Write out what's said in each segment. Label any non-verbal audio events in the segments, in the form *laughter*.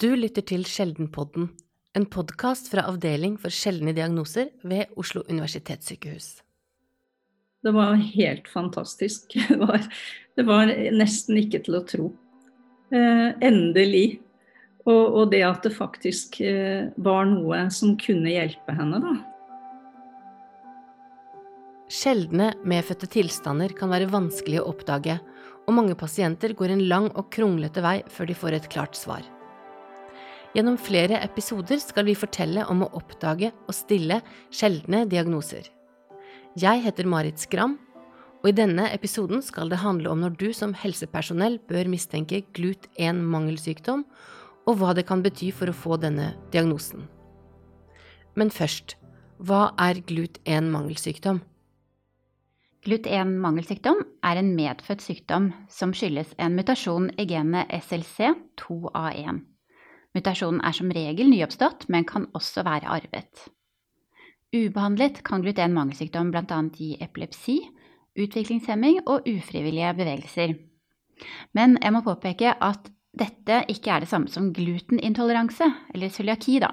Du lytter til Sjeldenpodden, en podkast fra Avdeling for sjeldne diagnoser ved Oslo universitetssykehus. Det var helt fantastisk. *laughs* Det var, det var nesten ikke til å tro. Eh, endelig. Og, og, det at det faktisk eh, var noe som kunne hjelpe henne, da. Sjeldne medfødte tilstander kan være vanskelig å oppdage, og mange pasienter går en lang og kronglete vei før de får et klart svar. Gjennom flere episoder skal vi fortelle om å oppdage og stille sjeldne diagnoser. Jeg heter Marit Skram, og i denne episoden skal det handle om når du som helsepersonell bør mistenke GLUT1-mangelsykdom, og hva det kan bety for å få denne diagnosen. Men først, hva er GLUT1-mangelsykdom? GLUT1-mangelsykdom er en medfødt sykdom som skyldes en mutasjon i genet SLC2A1. Mutasjonen er som regel nyoppstått, men kan også være arvet. Ubehandlet kan glutenmangelsykdom bl.a. gi epilepsi, utviklingshemming og ufrivillige bevegelser. Men jeg må påpeke at dette ikke er det samme som glutenintoleranse, eller cøliaki, da.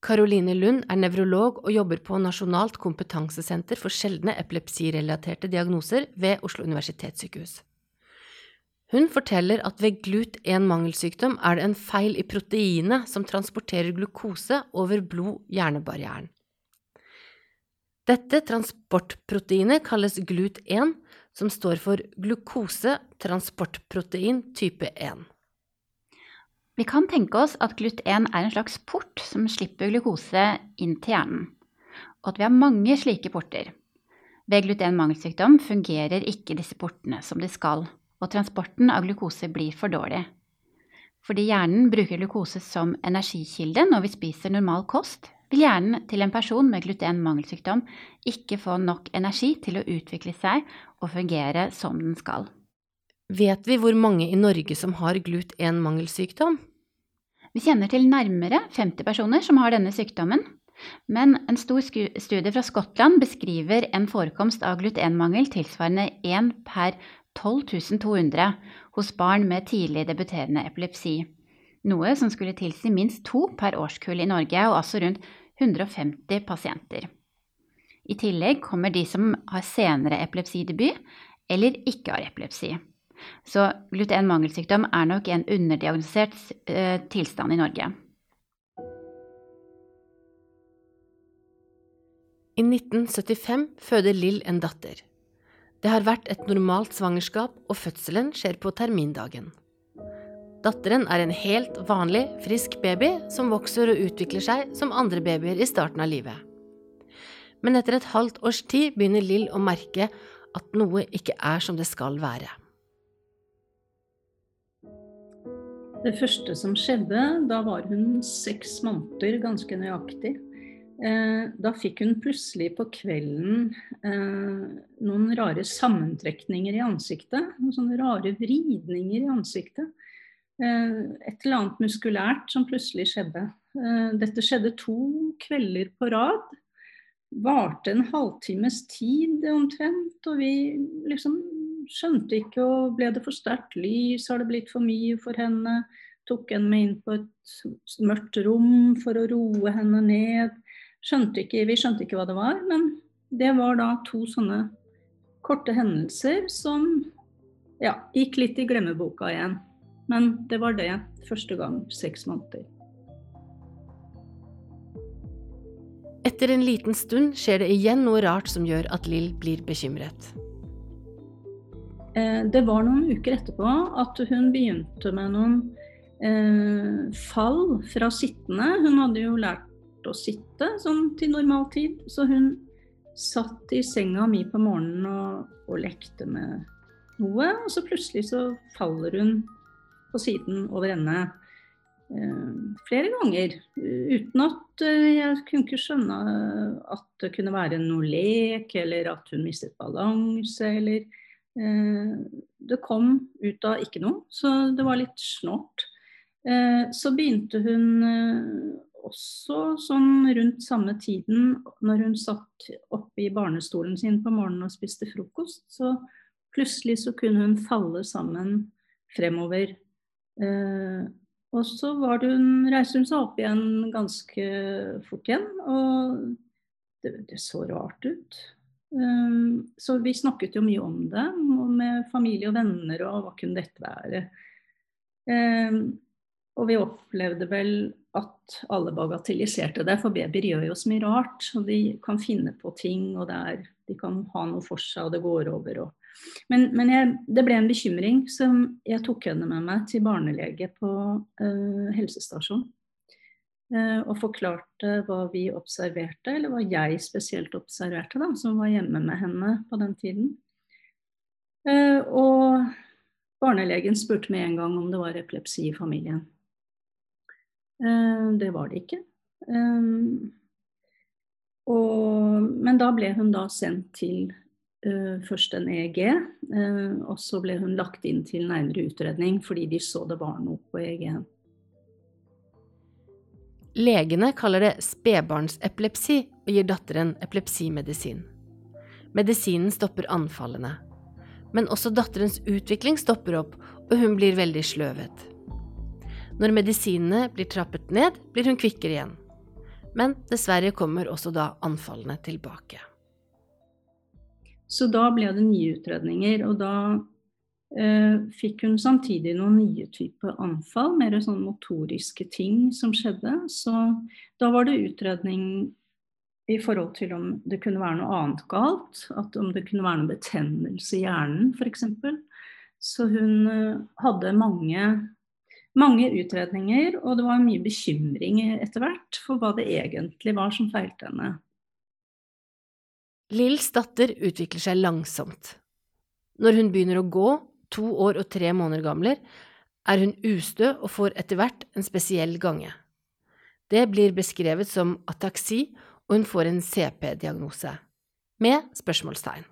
Karoline Lund er nevrolog og jobber på Nasjonalt kompetansesenter for sjeldne epilepsirelaterte diagnoser ved Oslo universitetssykehus. Hun forteller at ved GLUT1-mangelsykdom er det en feil i proteinet som transporterer glukose over blod-hjernebarrieren. Dette transportproteinet kalles GLUT1, som står for glukose-transportprotein type 1. Vi kan tenke oss at GLUT1 er en slags port som slipper glukose inn til hjernen, og at vi har mange slike porter. Ved GLUT1-mangelsykdom fungerer ikke disse portene som de skal og transporten av glukose blir for dårlig. Fordi hjernen bruker glukose som energikilde når vi spiser normal kost, vil hjernen til en person med gluten-mangelsykdom ikke få nok energi til å utvikle seg og fungere som den skal. Vet vi hvor mange i Norge som har glut-1-mangelsykdom? Vi kjenner til nærmere 50 personer som har denne sykdommen. Men en stor studie fra Skottland beskriver en forekomst av glut-1-mangel tilsvarende 1 per 12 200 hos barn med tidlig debuterende epilepsi, noe som skulle tilsi minst to per årskull i Norge, og altså rundt 150 pasienter. I tillegg kommer de som har senere epilepsidebut eller ikke har epilepsi. Så gluten-mangelsykdom er nok en underdiagnosert eh, tilstand i Norge. I 1975 føder Lill en datter. Det har vært et normalt svangerskap, og fødselen skjer på termindagen. Datteren er en helt vanlig, frisk baby som vokser og utvikler seg som andre babyer i starten av livet. Men etter et halvt års tid begynner Lill å merke at noe ikke er som det skal være. Det første som skjedde, da var hun seks måneder ganske nøyaktig. Eh, da fikk hun plutselig på kvelden eh, noen rare sammentrekninger i ansiktet. Noen sånne rare vridninger i ansiktet. Eh, et eller annet muskulært som plutselig skjedde. Dette skjedde to kvelder på rad. Varte en halvtimes tid omtrent, og vi liksom skjønte ikke og Ble det for sterkt lys? Har det blitt for mye for henne? Tok henne med inn på et mørkt rom for å roe henne ned. Skjønte ikke, vi skjønte ikke hva det var, men det var da to sånne korte hendelser som ja, gikk litt i glemmeboka igjen. Men det var det første gang seks måneder. Etter en liten stund skjer det igjen noe rart som gjør at Lill blir bekymret. Eh, det var noen uker etterpå at hun begynte med noen eh, fall fra sittende. Hun hadde jo lært å sitte sånn til normal tid. Så hun satt i senga mi på morgenen og, og lekte med noe, og så plutselig så faller hun på siden over ende. Eh, flere ganger. Uten at eh, jeg kunne ikke skjønne at det kunne være noe lek, eller at hun mistet balanse, eller eh, Det kom ut av ikke noe, så det var litt snålt. Så begynte hun også sånn rundt samme tiden, når hun satt oppe i barnestolen sin på morgenen og spiste frokost, så plutselig så kunne hun falle sammen fremover. Eh, og så hun, reiste hun seg opp igjen ganske fort igjen. Og det, det så rart ut. Eh, så vi snakket jo mye om det, med familie og venner, og hva kunne dette være. Eh, og vi opplevde vel at alle bagatelliserte det, for babyer gjør jo så mye rart. Og de kan finne på ting, og er, de kan ha noe for seg, og det går over. Og... Men, men jeg, det ble en bekymring, som jeg tok henne med meg til barnelege på uh, helsestasjonen. Uh, og forklarte hva vi observerte, eller hva jeg spesielt observerte, da, som var hjemme med henne på den tiden. Uh, og barnelegen spurte med en gang om det var epilepsi i familien. Eh, det var det ikke. Eh, og, men da ble hun da sendt til uh, først en EEG, og så ble hun lagt inn til nærmere utredning fordi de så det var noe på EEG-en. Legene kaller det spedbarnsepilepsi og gir datteren epilepsimedisin. Medisinen stopper anfallene. Men også datterens utvikling stopper opp, og hun blir veldig sløvet. Når medisinene blir trappet ned, blir hun kvikkere igjen. Men dessverre kommer også da anfallene tilbake. Så da ble det nye utredninger, og da eh, fikk hun samtidig noen nye typer anfall, mer sånn motoriske ting som skjedde. Så da var det utredning i forhold til om det kunne være noe annet galt, at om det kunne være noe betennelse i hjernen f.eks. Så hun eh, hadde mange mange utredninger, og det var mye bekymring etter hvert for hva det egentlig var som feilte henne. Lills datter utvikler seg langsomt. Når hun begynner å gå, to år og tre måneder gamler, er hun ustø og får etter hvert en spesiell gange. Det blir beskrevet som ataksi, og hun får en CP-diagnose, med spørsmålstegn.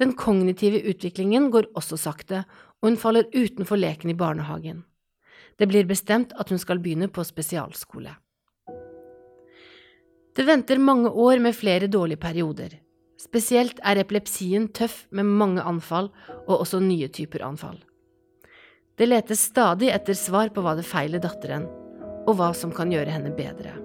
Den kognitive utviklingen går også sakte, og hun faller utenfor leken i barnehagen. Det blir bestemt at hun skal begynne på spesialskole. Det venter mange år med flere dårlige perioder. Spesielt er epilepsien tøff med mange anfall og også nye typer anfall. Det letes stadig etter svar på hva det feiler datteren, og hva som kan gjøre henne bedre.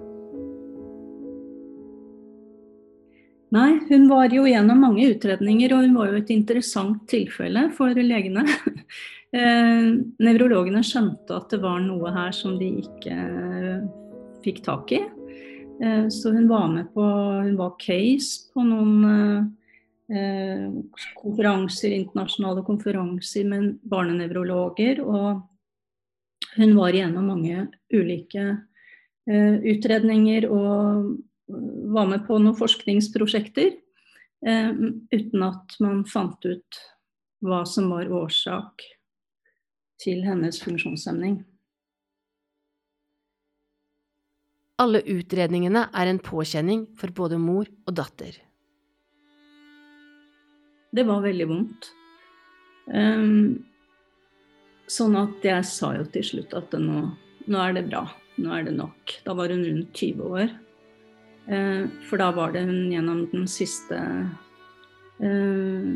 Nei, hun var jo gjennom mange utredninger, og hun var jo et interessant tilfelle for legene. *laughs* eh, nevrologene skjønte at det var noe her som de ikke eh, fikk tak i. Eh, så hun var med på Hun var case på noen konferanser, internasjonale konferanser med barnenevrologer. Og hun var gjennom mange ulike utredninger og var med på noen forskningsprosjekter eh, uten at man fant ut hva som var årsak til hennes funksjonshemning. Alle utredningene er en påkjenning for både mor og datter. Det var veldig vondt. Um, sånn at jeg sa jo til slutt at nå, nå er det bra. Nå er det nok. Da var hun rundt 20 år. Eh, for da var det hun gjennom den siste eh,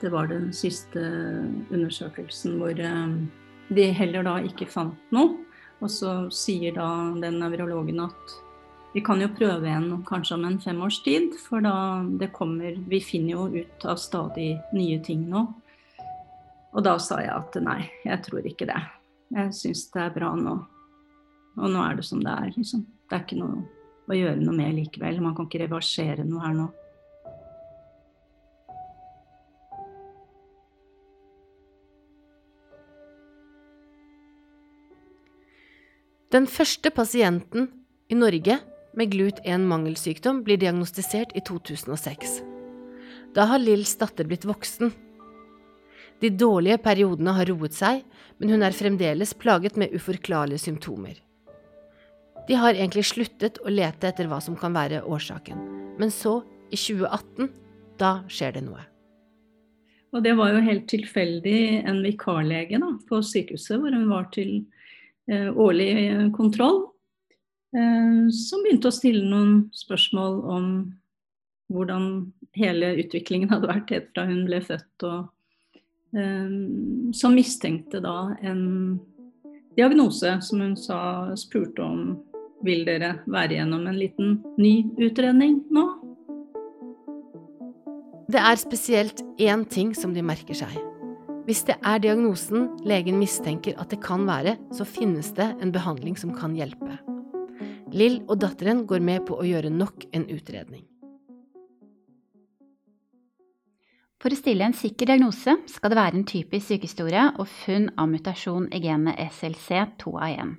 Det var den siste undersøkelsen hvor eh, de heller da ikke fant noe. Og så sier da den nevrologen at vi kan jo prøve igjen kanskje om en femårs tid, for da det kommer Vi finner jo ut av stadig nye ting nå. Og da sa jeg at nei, jeg tror ikke det. Jeg syns det er bra nå. Og nå er det som det er, liksom. Det er ikke noe å gjøre noe med likevel. Man kan ikke reversere noe her nå. Den første pasienten i Norge med GLUT1-mangelsykdom blir diagnostisert i 2006. Da har Lills datter blitt voksen. De dårlige periodene har roet seg, men hun er fremdeles plaget med uforklarlige symptomer. De har egentlig sluttet å lete etter hva som kan være årsaken. Men så, i 2018, da skjer det noe. Og det var jo helt tilfeldig en vikarlege da, på sykehuset hvor hun var til eh, årlig eh, kontroll, eh, som begynte å stille noen spørsmål om hvordan hele utviklingen hadde vært helt fra hun ble født, og eh, som mistenkte da en diagnose, som hun sa, spurte om vil dere være gjennom en liten ny utredning nå? Det er spesielt én ting som de merker seg. Hvis det er diagnosen legen mistenker at det kan være, så finnes det en behandling som kan hjelpe. Lill og datteren går med på å gjøre nok en utredning. For å stille en sikker diagnose skal det være en typisk sykehistorie og funn av mutasjon i genet SLC2A1.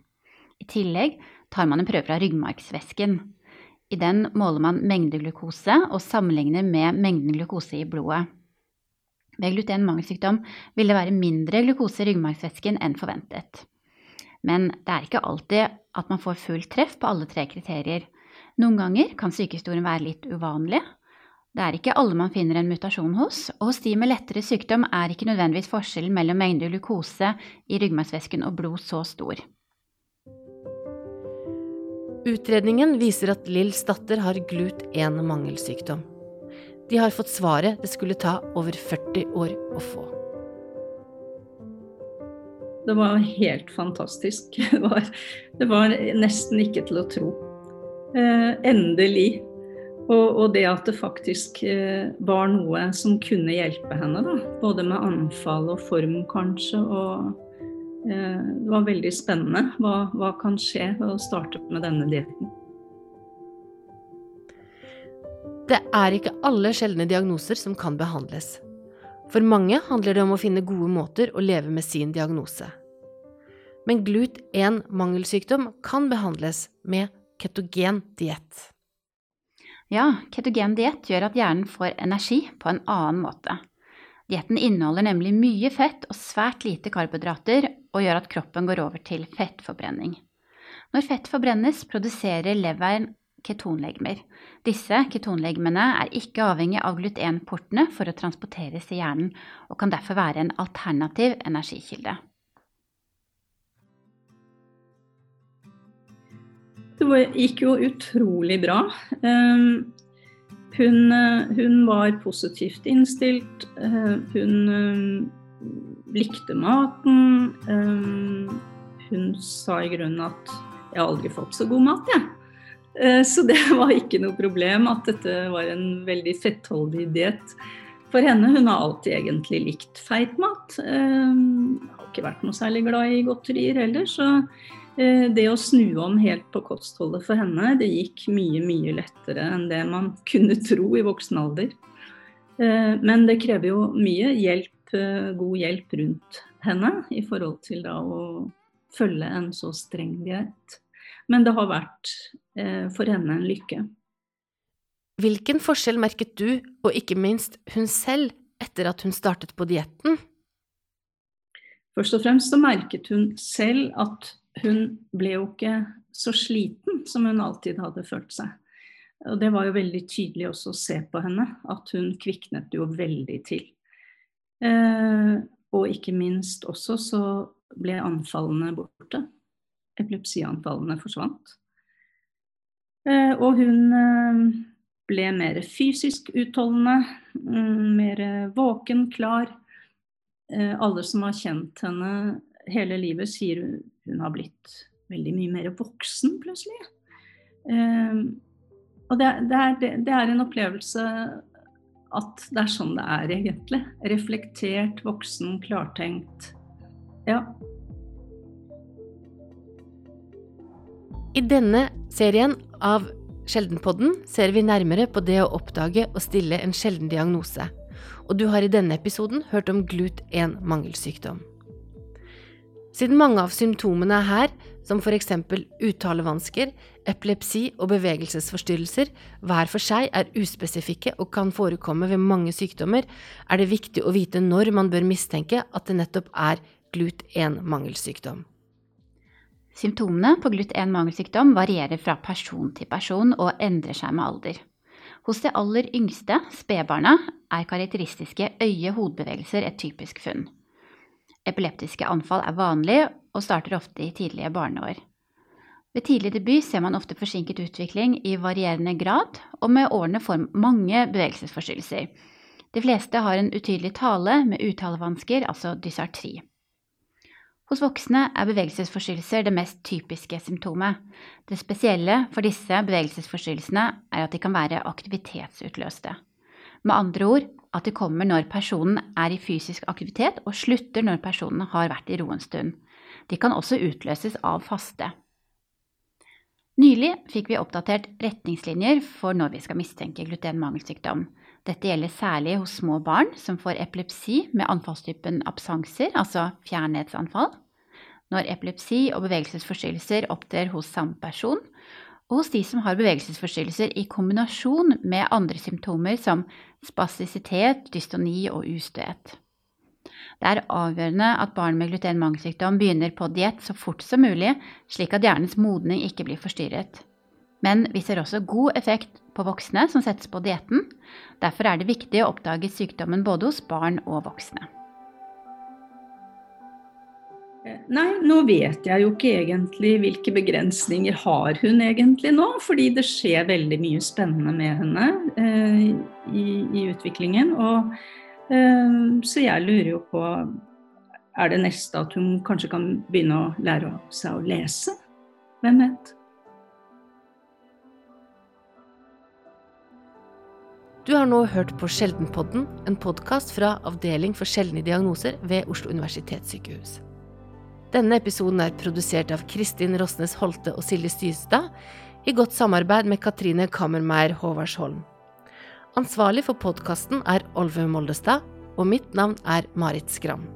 I tillegg tar man en prøve fra ryggmargsvæsken. I den måler man mengde glukose og sammenligner med mengden glukose i blodet. Ved glutenmangelsykdom vil det være mindre glukose i ryggmargsvæsken enn forventet. Men det er ikke alltid at man får full treff på alle tre kriterier. Noen ganger kan sykehistorien være litt uvanlig. Det er ikke alle man finner en mutasjon hos, og hos de med lettere sykdom er ikke nødvendigvis forskjellen mellom mengde glukose i ryggmargsvæsken og blod så stor. Utredningen viser at Lills datter har GLUT1-mangelsykdom. De har fått svaret det skulle ta over 40 år å få. Det var helt fantastisk. *laughs* Det var, det var nesten ikke til å tro. Eh, endelig. Og, og, det at det faktisk eh, var noe som kunne hjelpe henne. Da. Både med anfall og form, kanskje. og det var veldig spennende. Hva, hva kan skje ved å starte med denne dietten? Det er ikke alle sjeldne diagnoser som kan behandles. For mange handler det om å finne gode måter å leve med sin diagnose. Men GLUT1-mangelsykdom kan behandles med ketogen diett. Ja, ketogen diett gjør at hjernen får energi på en annen måte. Dietten inneholder nemlig mye fett og svært lite karbohydrater, og gjør at kroppen går over til fettforbrenning. Når fett forbrennes, produserer leveren ketonlegemer. Disse ketonlegemene er ikke avhengig av glutenportene for å transporteres i hjernen, og kan derfor være en alternativ energikilde. Det gikk jo utrolig bra. Ehm, hun, eh, hun, var positivt innstilt. Eh, hun eh, likte maten. Hun sa i grunnen at 'jeg har aldri fått så god mat', jeg. Så det *laughs* var ikke noe problem at dette var en veldig fettholdig diett for henne. Hun har alltid egentlig likt feit mat. Har ikke vært noe særlig glad i godterier heller. så det å snu om helt på kostholdet for henne, det gikk mye, mye lettere enn det man *laughs* kunne tro i voksen alder. Eh, men det krever jo mye hjelp, eh, god hjelp rundt henne i forhold til da å følge en så streng diett. Men det har vært for henne en lykke. Hvilken forskjell merket du, og ikke minst hun selv, etter at hun startet på dietten? Først og fremst så merket hun selv at hun ble jo ikke så sliten som hun alltid hadde følt seg. Og det var jo veldig tydelig også å se på henne, at hun kviknet jo veldig til. Eh, og ikke minst også så ble anfallene borte. Epilepsianfallene forsvant. Eh, og hun eh, ble mer fysisk utholdende, mm, mer våken, klar. Eh, alle som har kjent henne hele livet, sier hun har blitt veldig mye mer voksen plutselig. Um, og det, det, er, det, det, er, en opplevelse at det er sånn det er, egentlig. Reflektert, voksen, klartenkt. Ja. I denne serien av Sjeldenpodden ser vi nærmere på det å oppdage og stille en sjelden diagnose. Og du har i denne episoden hørt om GLUT1-mangelsykdom. Siden mange av symptomene er her, som eksempel uttalevansker, epilepsi og bevegelsesforstyrrelser, hver for seg er uspesifikke og kan forekomme ved mange sykdommer, er det viktig å vite når man bør mistenke at det nettopp er GLUT1-mangelsykdom. Symptomene på GLUT1-mangelsykdom varierer fra person til person og endrer seg med alder. Hos de aller yngste, spedbarna, er karakteristiske øye-hodebevegelser et typisk funn. Epileptiske anfall er vanlig og starter ofte i tidlige barneår. Ved tidlig debut ser man ofte forsinket utvikling i varierende grad, og med årene får mange bevegelsesforstyrrelser. De fleste har en utydelig tale med uttalevansker, altså dysartri. Hos voksne er bevegelsesforstyrrelser det mest typiske symptomet. Det spesielle for disse bevegelsesforstyrrelsene er at de kan være aktivitetsutløste. Med andre ord at de kommer når personen er i fysisk aktivitet, og slutter når personen har vært i ro en stund. De kan også utløses av faste. Nylig fikk vi oppdatert retningslinjer for når vi skal mistenke glutenmangelsykdom. Dette gjelder særlig hos små barn som får epilepsi med anfallstypen absanser, altså fjernhetsanfall, når epilepsi og bevegelsesforstyrrelser opptrer hos samme person, og hos de som har bevegelsesforstyrrelser i kombinasjon med andre symptomer som spastisitet, dystoni og ustøhet. Det er avgjørende at barn med glutenmangelsykdom begynner på diett så fort som mulig, slik at hjernens modning ikke blir forstyrret. Men vi ser også god effekt på voksne som settes på dietten. Derfor er det viktig å oppdage sykdommen både hos barn og voksne. Nei, nå vet jeg jo ikke egentlig hvilke begrensninger har hun egentlig nå. Fordi det skjer veldig mye spennende med henne eh, i, i, utviklingen. Og, eh, så jeg lurer jo på Er det neste at hun kanskje kan begynne å lære seg å lese? Hvem vet? Du har nå hørt på Sjeldenpodden, en podkast fra Avdeling for sjeldne diagnoser ved Oslo universitetssykehus. Denne episoden er produsert av Kristin Rosnes Holte og Silje Stystad, i godt samarbeid med Katrine Kammermeier Håvardsholm. Ansvarlig for podkasten er Olve Moldestad, og mitt navn er Marit Skram.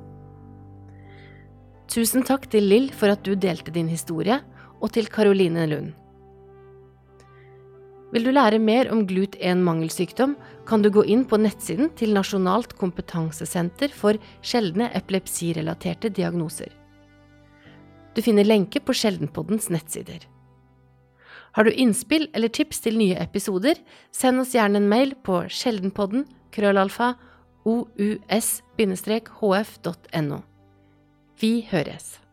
Tusen takk til Lill for at du delte din historie, og til Karoline Lund. Vil du lære mer om GLUT1-mangelsykdom, kan du gå inn på nettsiden til Nasjonalt kompetansesenter for sjeldne epilepsirelaterte diagnoser. Du finner lenke på Sjeldenpoddens nettsider. Har du innspill eller tips til nye episoder, send oss gjerne en mail på sjeldenpodden krøllalfa ous-hf.no. Vi høres.